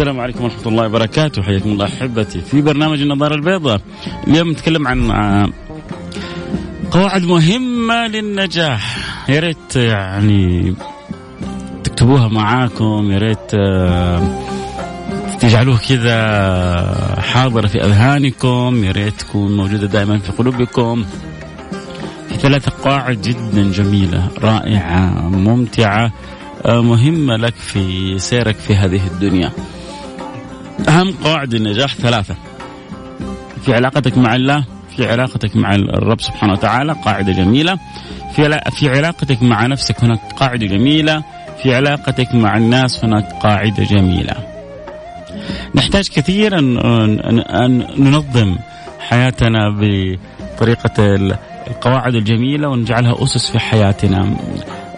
السلام عليكم ورحمة الله وبركاته. حياكم الله أحبتي. في برنامج النظارة البيضاء. اليوم نتكلم عن قواعد مهمة للنجاح. يا ريت يعني تكتبوها معاكم. يا ريت آه، تجعلوه كذا حاضرة في أذهانكم. يا ريت تكون موجودة دائما في قلوبكم. في ثلاثة قواعد جدا جميلة رائعة ممتعة آه، مهمة لك في سيرك في هذه الدنيا. أهم قواعد النجاح ثلاثة. في علاقتك مع الله في علاقتك مع الرب سبحانه وتعالى قاعدة جميلة. في في علاقتك مع نفسك هناك قاعدة جميلة. في علاقتك مع الناس هناك قاعدة جميلة. نحتاج كثيرا أن ننظم حياتنا بطريقة القواعد الجميلة ونجعلها أسس في حياتنا.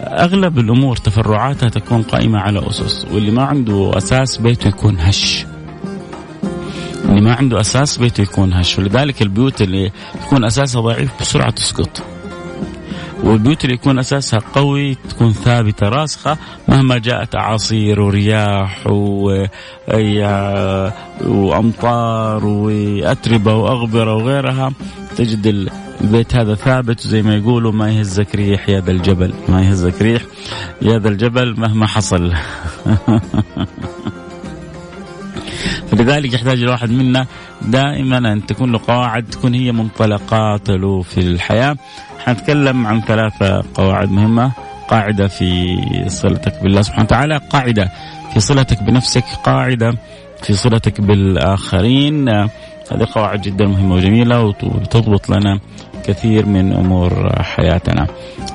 أغلب الأمور تفرعاتها تكون قائمة على أسس واللي ما عنده أساس بيته يكون هش. اللي ما عنده أساس بيته يكون هش. ولذلك البيوت اللي يكون أساسها ضعيف بسرعة تسقط. والبيوت اللي يكون أساسها قوي تكون ثابتة راسخة مهما جاءت أعاصير ورياح و... وأمطار وأتربة وأغبرة وغيرها تجد البيت هذا ثابت زي ما يقولوا ما يهزك ريح يا ذا الجبل. ما يهزك ريح يا ذا الجبل مهما حصل. فلذلك يحتاج الواحد منا دائما أن تكون له قواعد تكون هي منطلقات له في الحياة. حنتكلم عن ثلاثة قواعد مهمة. قاعدة في صلتك بالله سبحانه وتعالى قاعدة في صلتك بنفسك قاعدة في صلتك بالآخرين. هذه قواعد جدا مهمة وجميلة وتضبط لنا كثير من أمور حياتنا.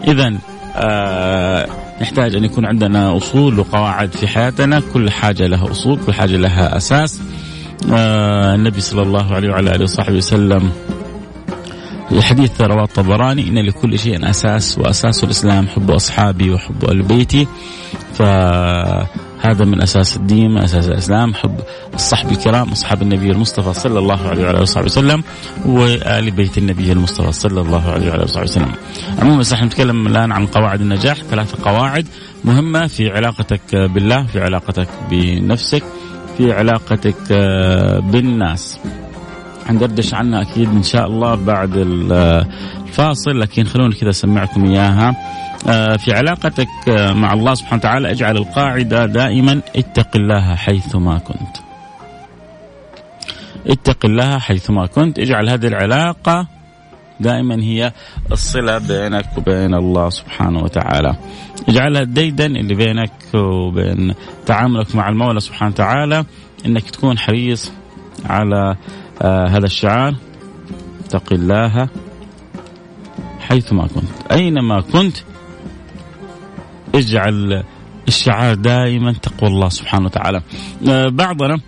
إذا آه نحتاج أن يكون عندنا أصول وقواعد في حياتنا. كل حاجة لها أصول كل حاجة لها أساس. آه النبي صلى الله عليه وعلى آله وصحبه وسلم الحديث رواه الطبراني إن لكل شيء أساس وأساس الإسلام حب أصحابي وحب ال بيتي. فهذا من أساس الدين من أساس الإسلام حب الصحب الكرام أصحاب النبي المصطفى صلى الله عليه وعلى اله وسلم وآل بيت النبي المصطفى صلى الله عليه وعلى اله وسلم. عموما نحن نتكلم الآن عن قواعد النجاح ثلاث قواعد مهمة في علاقتك بالله في علاقتك بنفسك في علاقتك بالناس حندردش عنها أكيد إن شاء الله بعد الفاصل لكن خلوني كذا أسمعكم إياها آه، في علاقتك آه، مع الله سبحانه وتعالى اجعل القاعدة دائما اتق الله حيثما كنت. اتق الله حيثما كنت، اجعل هذه العلاقة دائما هي الصلة بينك وبين الله سبحانه وتعالى. اجعلها الديدن اللي بينك وبين تعاملك مع المولى سبحانه وتعالى إنك تكون حريص على آه هذا الشعار اتق الله حيثما كنت. أينما كنت اجعل الشعار دائما تقوى الله سبحانه وتعالى. آه بعضنا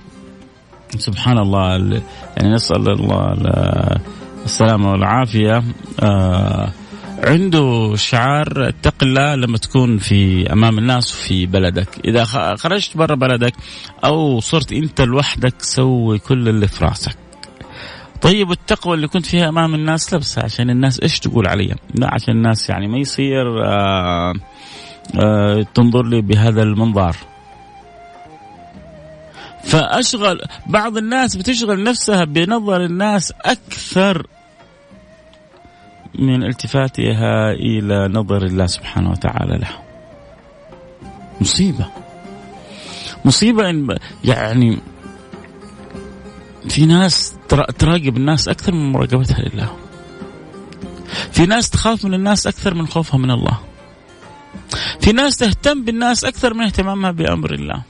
سبحان الله يعني نسأل الله السلامة والعافية. آه عنده شعار اتق الله لما تكون في أمام الناس وفي بلدك، إذا خرجت برا بلدك أو صرت أنت لوحدك سوي كل اللي في راسك. طيب التقوى اللي كنت فيها أمام الناس لبسها عشان الناس إيش تقول علي؟ لا عشان الناس يعني ما يصير آآ آآ تنظر لي بهذا المنظار. فأشغل بعض الناس بتشغل نفسها بنظر الناس أكثر من التفاتها إلى نظر الله سبحانه وتعالى له. مصيبة. مصيبة يعني في ناس تراقب الناس أكثر من مراقبتها لله. في ناس تخاف من الناس أكثر من خوفها من الله. في ناس تهتم بالناس أكثر من اهتمامها بأمر الله.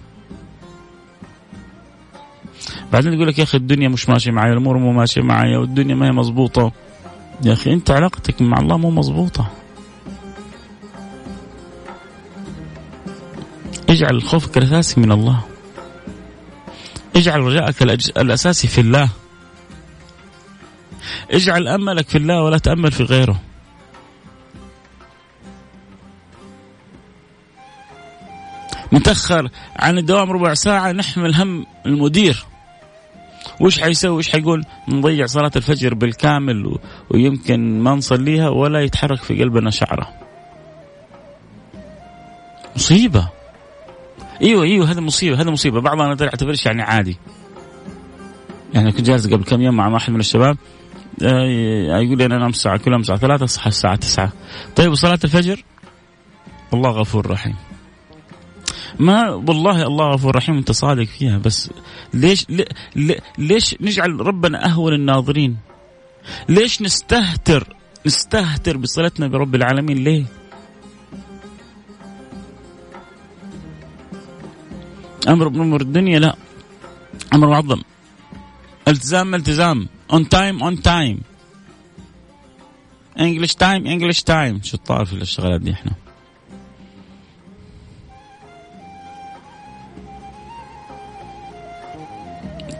بعدين يقول لك يا أخي الدنيا مش ماشية معي الأمور مو ماشية معي والدنيا ما هي مضبوطة. يا أخي أنت علاقتك مع الله مو مضبوطة. اجعل خوفك الأساسي من الله. اجعل رجاءك الأساسي في الله. اجعل أملك في الله ولا تأمل في غيره. نتاخر عن الدوام ربع ساعة نحمل هم المدير. وش حيسوي؟ وش حيقول؟ نضيع صلاة الفجر بالكامل ويمكن ما نصليها ولا يتحرك في قلبنا شعرة. مصيبة. إيوه إيوه هذا مصيبة هذا مصيبة. بعضنا تعتبرش يعني عادي. يعني كنت جالس قبل كم يوم مع واحد من الشباب. يقول لي أنا أنام الساعة كلها الساعة 3 أصحى الساعة 9 طيب وصلاة الفجر؟ الله غفور رحيم. ما والله الله غفور رحيم أنت صادق فيها بس ليش ليش نجعل ربنا أهون الناظرين؟ ليش نستهتر نستهتر بصلتنا برب العالمين؟ ليه؟ أمر من امور الدنيا لا أمر معظم التزام التزام. on time on time English time English time شطار في الشغلات دي إحنا؟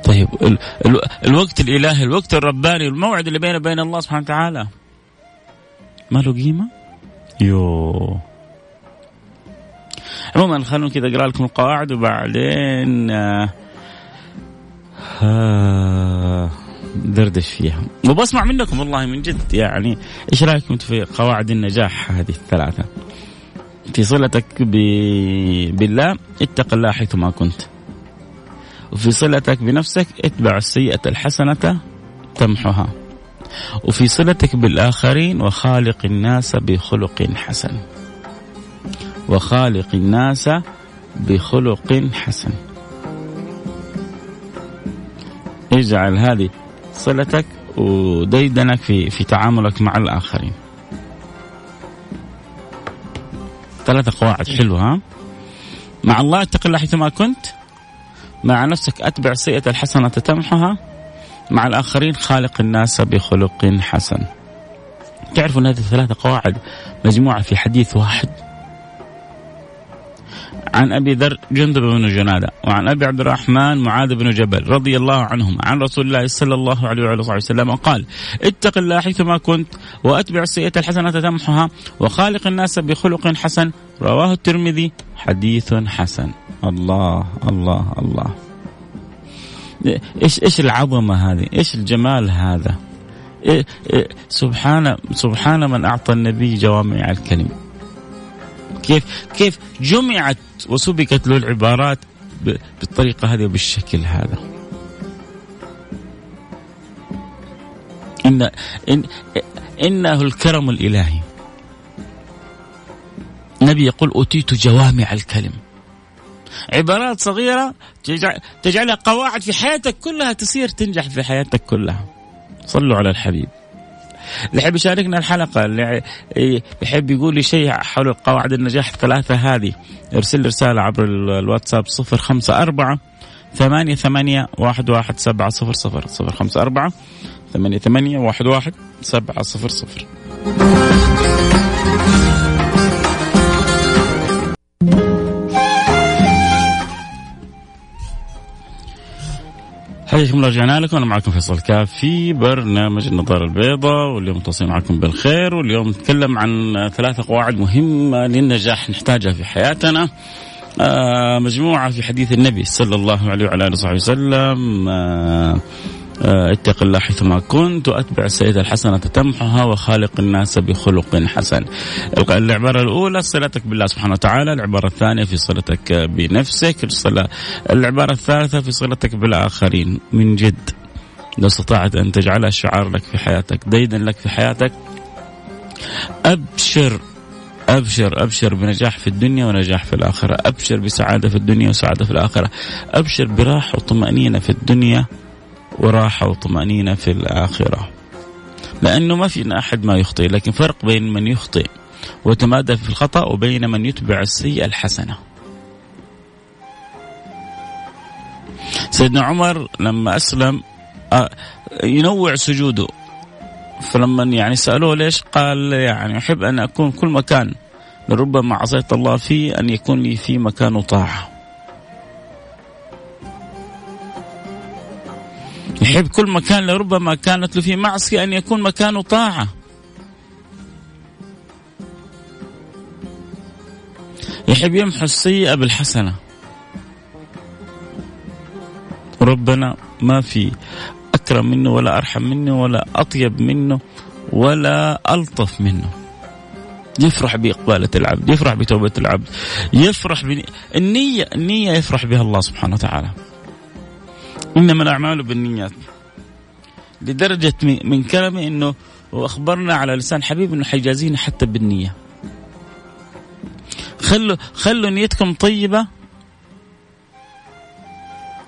طيب ال ال الوقت الإلهي الوقت الرباني الموعد اللي بينه وبين الله سبحانه وتعالى. ما له قيمة؟ يو عموما خلونا كذا أقرأ لكم القواعد وبعدين آه آه دردش فيها. وبسمع منكم والله من جد يعني إيش رأيكم في قواعد النجاح هذه الثلاثة؟ في صلتك ب... بالله اتق الله حيثما كنت. وفي صلتك بنفسك اتبع السيئة الحسنة تمحها وفي صلتك بالآخرين وخالق الناس بخلق حسن. وخالق الناس بخلق حسن. اجعل هذه صلتك وديدنك في في تعاملك مع الآخرين. ثلاثة قواعد حلوة مع الله اتق الله حيثما كنت مع نفسك أتبع السيئة الحسنة تمحها مع الآخرين خالق الناس بخلق حسن. تعرفوا أن هذه الثلاثة قواعد مجموعة في حديث واحد. عن أبي ذر جندب بن جنادة وعن أبي عبد الرحمن معاذ بن جبل رضي الله عنهما عن رسول الله صلى الله عليه وعلى اله وسلم قال اتق الله حيثما كنت وأتبع السيئة الحسنة تمحها وخالق الناس بخلق حسن رواه الترمذي حديث حسن الله الله الله إيش إيش العظمة هذه؟ إيش الجمال هذا؟ إيه إيه سبحان سبحان من أعطى النبي جوامع الكلم. كيف كيف جمعت وسبكت له العبارات بالطريقة هذه وبالشكل هذا. إن, إن إنه الكرم الإلهي. النبي يقول أوتيت جوامع الكلم. عبارات صغيرة تجعلها قواعد في حياتك كلها تصير تنجح في حياتك كلها. صلوا على الحبيب. اللي يحب يشاركنا الحلقة. اللي يحب يقول لي شيء حول قواعد النجاح الثلاثة هذه. ارسل رسالة عبر الواتساب صفر خمسة أربعة ثمانية ثمانية واحد واحد سبعة صفر صفر. صفر خمسة أربعة ثمانية ثمانية واحد واحد سبعة صفر صفر. حياكم الله رجعنا لكم أنا معكم فيصل كاف في برنامج النظارة البيضاء واليوم متصل معكم بالخير واليوم نتكلم عن ثلاثة قواعد مهمة للنجاح نحتاجها في حياتنا. آه مجموعة في حديث النبي صلى الله عليه وعلى آله وصحبه وسلم. آه، اتق الله حيثما كنت واتبع السيئة الحسنة تمحها وخالق الناس بخلق حسن. العبارة الأولى صلتك بالله سبحانه وتعالى، العبارة الثانية في صلتك بنفسك، العبارة الثالثة في صلتك بالآخرين. من جد. لو استطعت أن تجعلها شعار لك في حياتك، ديدا لك في حياتك. أبشر. أبشر. أبشر بنجاح في الدنيا ونجاح في الآخرة، أبشر بسعادة في الدنيا وسعادة في الآخرة، أبشر براحة وطمأنينة في الدنيا وراحة وطمأنينة في الآخرة. لأنه ما في أحد ما يخطئ لكن فرق بين من يخطئ وتمادى في الخطأ وبين من يتبع السيئة الحسنة. سيدنا عمر لما أسلم آه، ينوع سجوده. فلما يعني سألوه ليش قال يعني أحب أن أكون كل مكان لربما عصيت الله فيه أن يكون لي في مكان طاعة. يحب كل مكان لربما كانت له فيه معصية أن يكون مكانه طاعة. يحب يمحو السيئة بالحسنة. ربنا ما في أكرم منه ولا أرحم منه ولا أطيب منه ولا ألطف منه. يفرح بإقبالة العبد يفرح بتوبة العبد يفرح بني... النية النية يفرح بها الله سبحانه وتعالى. إنما الأعمال بالنيات. لدرجة من كلمة أنه وأخبرنا على لسان حبيب أنه حيجازينا حتى بالنية. خلوا خلوا نيتكم طيبة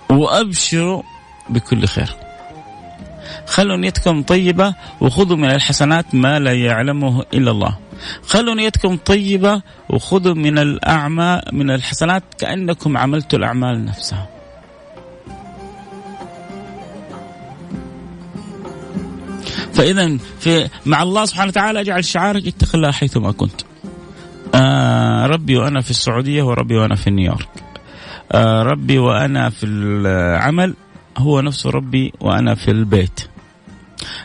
وأبشروا بكل خير. خلوا نيتكم طيبة وخذوا من الحسنات ما لا يعلمه إلا الله. خلوا نيتكم طيبة وخذوا من الأعمال من الحسنات كأنكم عملتوا الأعمال نفسها. فإذا في مع الله سبحانه وتعالى أجعل شعارك اتق الله حيثما كنت. آه ربي وأنا في السعودية وربي وأنا في نيويورك. آه ربي وأنا في العمل هو نفسه ربي وأنا في البيت.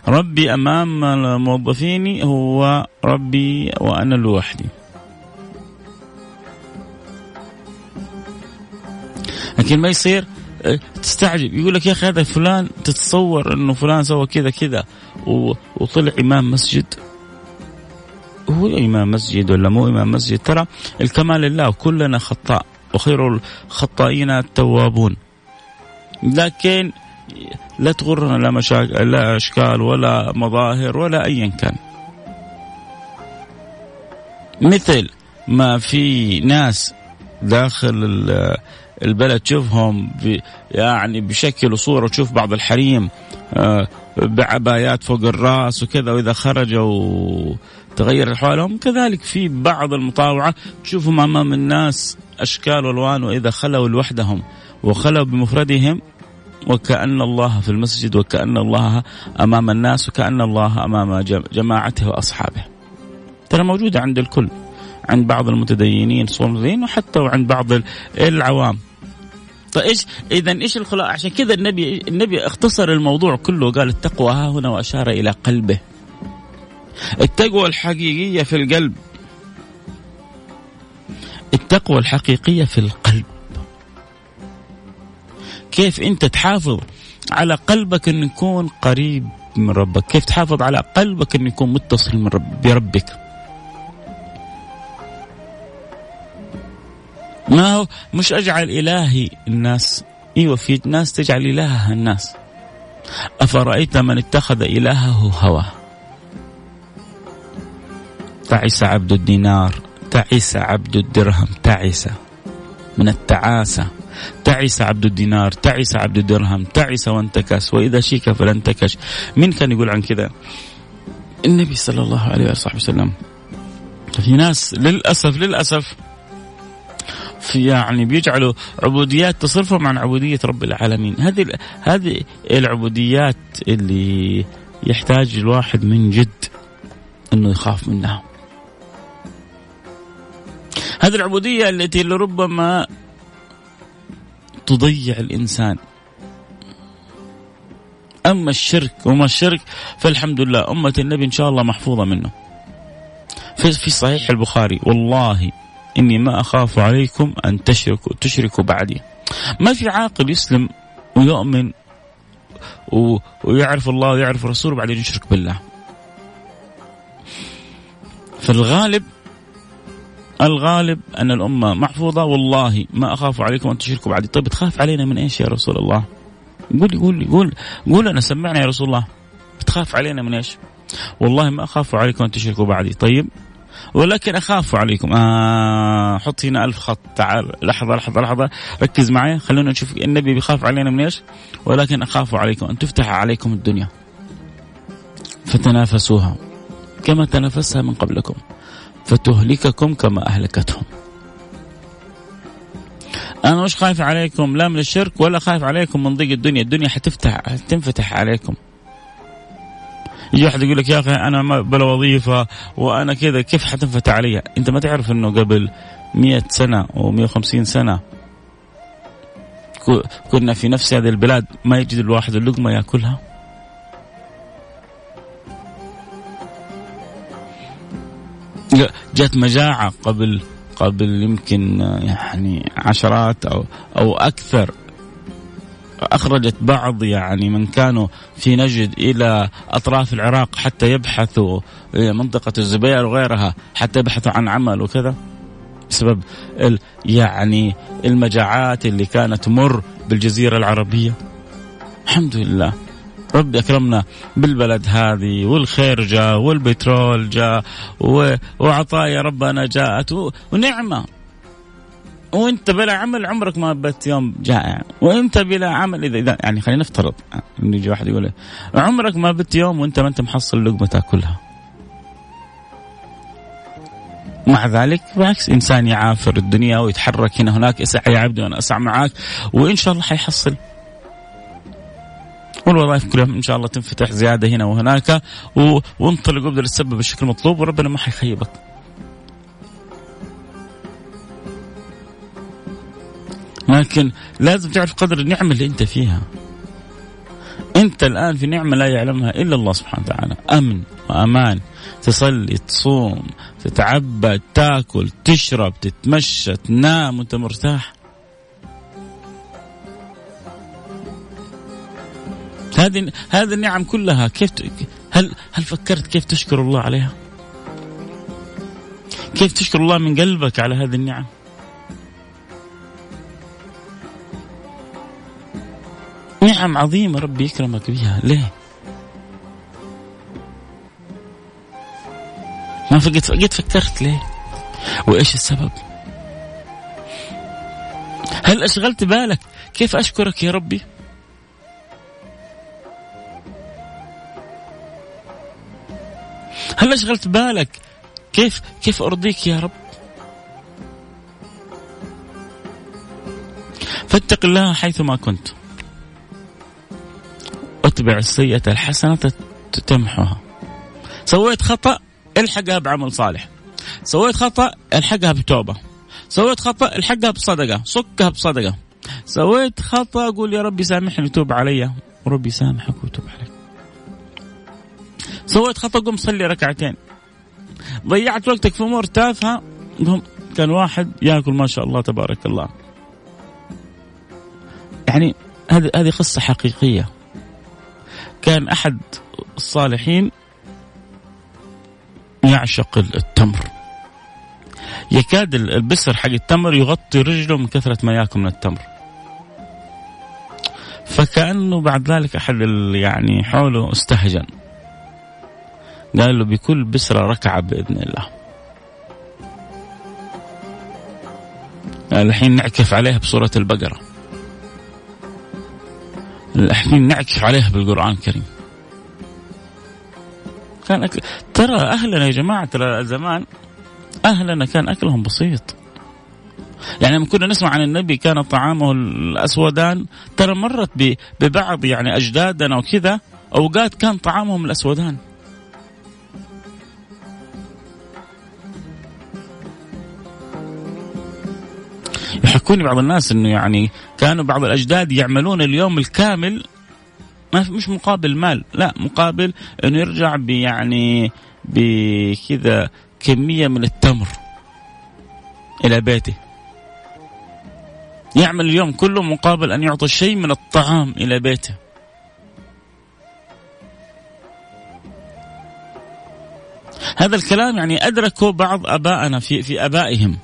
ربي أمام موظفيني هو ربي وأنا لوحدي. لكن ما يصير؟ تستعجب. يقول لك يا أخي هذا فلان تتصور إنه فلان سوى كذا كذا وطلع إمام مسجد. هو إمام مسجد ولا مو إمام مسجد؟ ترى الكمال لله كلنا خطاء وخير الخطائين التوابون. لكن لا تغرنا لا مشاكل لا أشكال ولا مظاهر ولا ايا كان. مثل ما في ناس داخل البلد تشوفهم يعني بشكل وصورة تشوف بعض الحريم آه، بعبايات فوق الرأس وكذا وإذا خرجوا تغير احوالهم كذلك في بعض المطاوعه تشوفهم أمام الناس أشكال وألوان وإذا خلوا لوحدهم وخلوا بمفردهم وكأن الله في المسجد وكأن الله أمام الناس وكأن الله أمام جماعته وأصحابه. ترى موجودة عند الكل عند بعض المتدينين صورين وحتى وعند بعض العوام. فايش اذا إيش الخلاء؟ عشان كذا النبي النبي اختصر الموضوع كله قال التقوى ها هنا وأشار إلى قلبه. التقوى الحقيقية في القلب. التقوى الحقيقية في القلب. كيف أنت تحافظ على قلبك أن يكون قريب من ربك؟ كيف تحافظ على قلبك أن يكون متصل من رب بربك؟ ما هو؟ مش أجعل إلهي الناس. إيوه في ناس تجعل الهها الناس. أفرأيت من اتخذ إلهه هواه؟ تعس عبد الدينار تعس عبد الدرهم تعس من التعاسة. تعس عبد الدينار تعس عبد الدرهم تعس وانتكس. وإذا شيك فلانتكش. مين كان يقول عن كذا؟ النبي صلى الله عليه وصحبه وسلم. في ناس للأسف للأسف في يعني بيجعلوا عبوديات تصرفهم عن عبودية رب العالمين. هذه هذه العبوديات اللي يحتاج الواحد من جد إنه يخاف منها. هذه العبودية التي لربما تضيع الإنسان. أما الشرك وما الشرك فالحمد لله أمة النبي إن شاء الله محفوظة منه. في في صحيح البخاري والله إني ما أخاف عليكم أن تشركوا تشركوا بعدي. ما في عاقل يسلم ويؤمن ويعرف الله ويعرف رسوله بعدين يشرك بالله. فالغالب الغالب أن الأمة محفوظة. والله ما أخاف عليكم أن تشركوا بعدي. طيب تخاف علينا من إيش يا رسول الله؟ قول قول قول قول أنا سمعنا يا رسول الله. بتخاف علينا من إيش؟ والله ما أخاف عليكم أن تشركوا بعدي. طيب ولكن أخاف عليكم. آه حط هنا ألف خط. تعال. لحظة لحظة لحظة. ركز معي. خلونا نشوف النبي بيخاف علينا من إيش؟ ولكن أخاف عليكم. أن تفتح عليكم الدنيا. فتنافسوها. كما تنافسها من قبلكم. فتهلككم كما أهلكتهم. أنا مش خايف عليكم. لا من الشرك ولا خايف عليكم من ضيق الدنيا. الدنيا حتفتح حتنفتح عليكم. يجي واحد يقول لك يا أخي أنا بلا وظيفة وأنا كذا كيف حتنفتح علي؟ أنت ما تعرف إنه قبل مئة سنة و150 سنة كنا في نفس هذه البلاد ما يجد الواحد اللقمة يأكلها جت مجاعة قبل قبل يمكن يعني عشرات أو أو أكثر أخرجت بعض يعني من كانوا في نجد إلى أطراف العراق حتى يبحثوا منطقة الزبير وغيرها حتى يبحثوا عن عمل وكذا. بسبب يعني المجاعات اللي كانت تمر بالجزيرة العربية. الحمد لله. ربي أكرمنا بالبلد هذه والخير جاء والبترول جاء وعطايا ربنا جاءت ونعمة. وانت بلا عمل عمرك ما بت يوم جائع. وانت بلا عمل اذا اذا يعني خلينا نفترض ان يجي واحد يقول عمرك ما بت يوم وانت ما أنت محصل لقمه تاكلها مع ذلك بالعكس إنسان يعافر الدنيا ويتحرك هنا هناك أسعى يا عبدي وأنا أسعى معاك وإن شاء الله حيحصل. والوظائف كلها إن شاء الله تنفتح زيادة هنا وهناك وانطلق وابدأ السبب الشكل المطلوب وربنا ما حيخيبك. لكن لازم تعرف قدر النعمة اللي أنت فيها. أنت الآن في نعمة لا يعلمها إلا الله سبحانه وتعالى، أمن وأمان، تصلي، تصوم، تتعبد، تاكل، تشرب، تتمشى، تنام وأنت مرتاح. هذه هذه النعم كلها كيف هل هل فكرت كيف تشكر الله عليها؟ كيف تشكر الله من قلبك على هذه النعم؟ نعم عظيمة ربي يكرمك بها ليه؟ ما فقد قد فكرت ليه؟ وإيش السبب؟ هل أشغلت بالك؟ كيف أشكرك يا ربي؟ هل أشغلت بالك؟ كيف كيف أرضيك يا رب؟ فاتق الله حيثما كنت. اتبع السيئة الحسنة تمحها سويت خطأ الحقها بعمل صالح. سويت خطأ الحقها بتوبة. سويت خطأ الحقها بصدقة. صكها بصدقة. سويت خطأ قول يا ربي سامحني توب علي. وربي سامحك وتوب عليك. سويت خطأ قم صلي ركعتين. ضيعت وقتك في أمور تافهة. قم كان واحد ياكل ما شاء الله تبارك الله. يعني هذه هذه قصة حقيقية. كان أحد الصالحين يعشق التمر. يكاد البسر حق التمر يغطي رجله من كثرة ما يأكل من التمر. فكأنه بعد ذلك أحد يعني حوله استهجن. قال له بكل بسرة ركعة بإذن الله. الحين نعكف عليها بسورة البقرة. الحين نعكف عليها بالقرآن الكريم. كان أكل... ترى أهلنا يا جماعة ترى زمان أهلنا كان أكلهم بسيط. يعني لما كنا نسمع عن النبي كان طعامه الأسودان ترى مرت ببعض يعني أجدادنا وكذا أوقات كان طعامهم الأسودان. يحكوني بعض الناس إنه يعني كانوا بعض الأجداد يعملون اليوم الكامل ما مش مقابل مال لا مقابل إنه يرجع بيعني بكذا كمية من التمر إلى بيته. يعمل اليوم كله مقابل أن يعطي شيء من الطعام إلى بيته. هذا الكلام يعني أدركه بعض ابائنا في في أبائهم.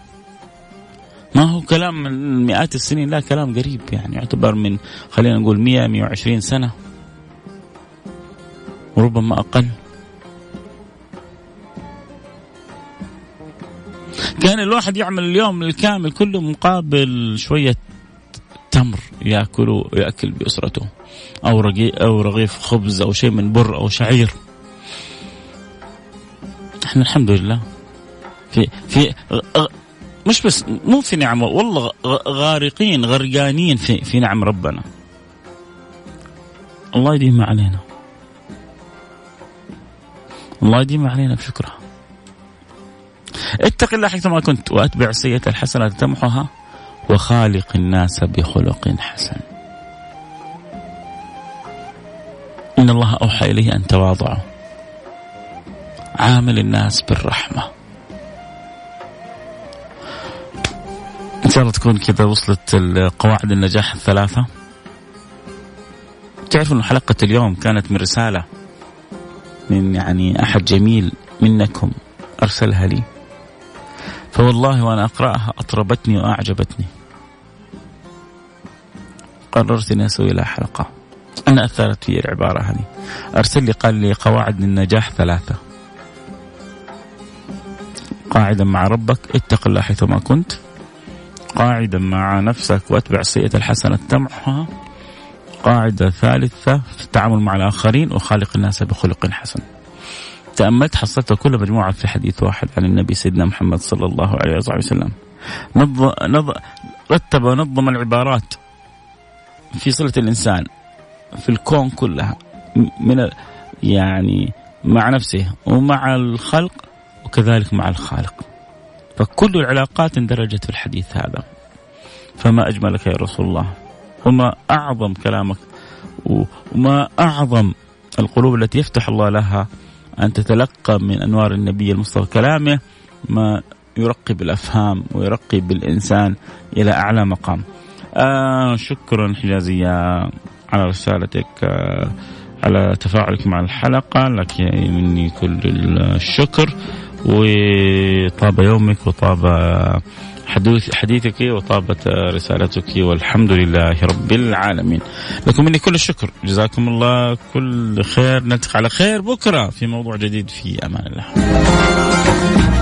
ما هو كلام من مئات السنين لا كلام قريب يعني يعتبر من خلينا نقول 100 120 سنة. وربما أقل. كان الواحد يعمل اليوم الكامل كله مقابل شوية تمر ياكله يأكل بأسرته أو رغيف أو رغيف خبز أو شيء من بر أو شعير. إحنا الحمد لله. في في مش بس مو في نعمه والله غارقين غرقانين في في نعم ربنا. الله يديم علينا. الله يديم علينا بشكرها. اتق الله حيثما كنت وأتبع السيئة الحسنة تمحها وخالق الناس بخلق حسن. إن الله أوحى إليه أن تواضعوا. عامل الناس بالرحمة. شاء الله تكون كذا وصلت قواعد النجاح الثلاثة. تعرفوا أن حلقة اليوم كانت من رسالة من يعني أحد جميل منكم أرسلها لي. فوالله وأنا أقرأها أطربتني وأعجبتني. قررت أني أسوي لها حلقة. أنا أثرت في العبارة هذه. أرسل لي قال لي قواعد للنجاح ثلاثة. قاعدا مع ربك اتق الله حيثما كنت. قاعدا مع نفسك واتبع السيئة الحسنة تمحها. قاعدة ثالثة في التعامل مع الآخرين وخالق الناس بخلق حسن. تأملت حصلت كل مجموعة في حديث واحد عن النبي سيدنا محمد صلى الله عليه وسلم. نظ... نظ... رتب ونظم العبارات في صلة الإنسان في الكون كلها من يعني مع نفسه ومع الخلق وكذلك مع الخالق. فكل العلاقات اندرجت في الحديث هذا. فما أجملك يا رسول الله. وما أعظم كلامك. وما أعظم القلوب التي يفتح الله لها أن تتلقى من أنوار النبي المصطفى. كلامه ما يرقي بالأفهام ويرقي بالإنسان إلى أعلى مقام. آه شكرا حجازية على رسالتك آه على تفاعلك مع الحلقة. لك مني كل الشكر. وطاب يومك وطاب حديث حديثك وطابت رسالتك والحمد لله رب العالمين. لكم مني كل الشكر. جزاكم الله كل خير. نلتقي على خير بكرة في موضوع جديد في أمان الله.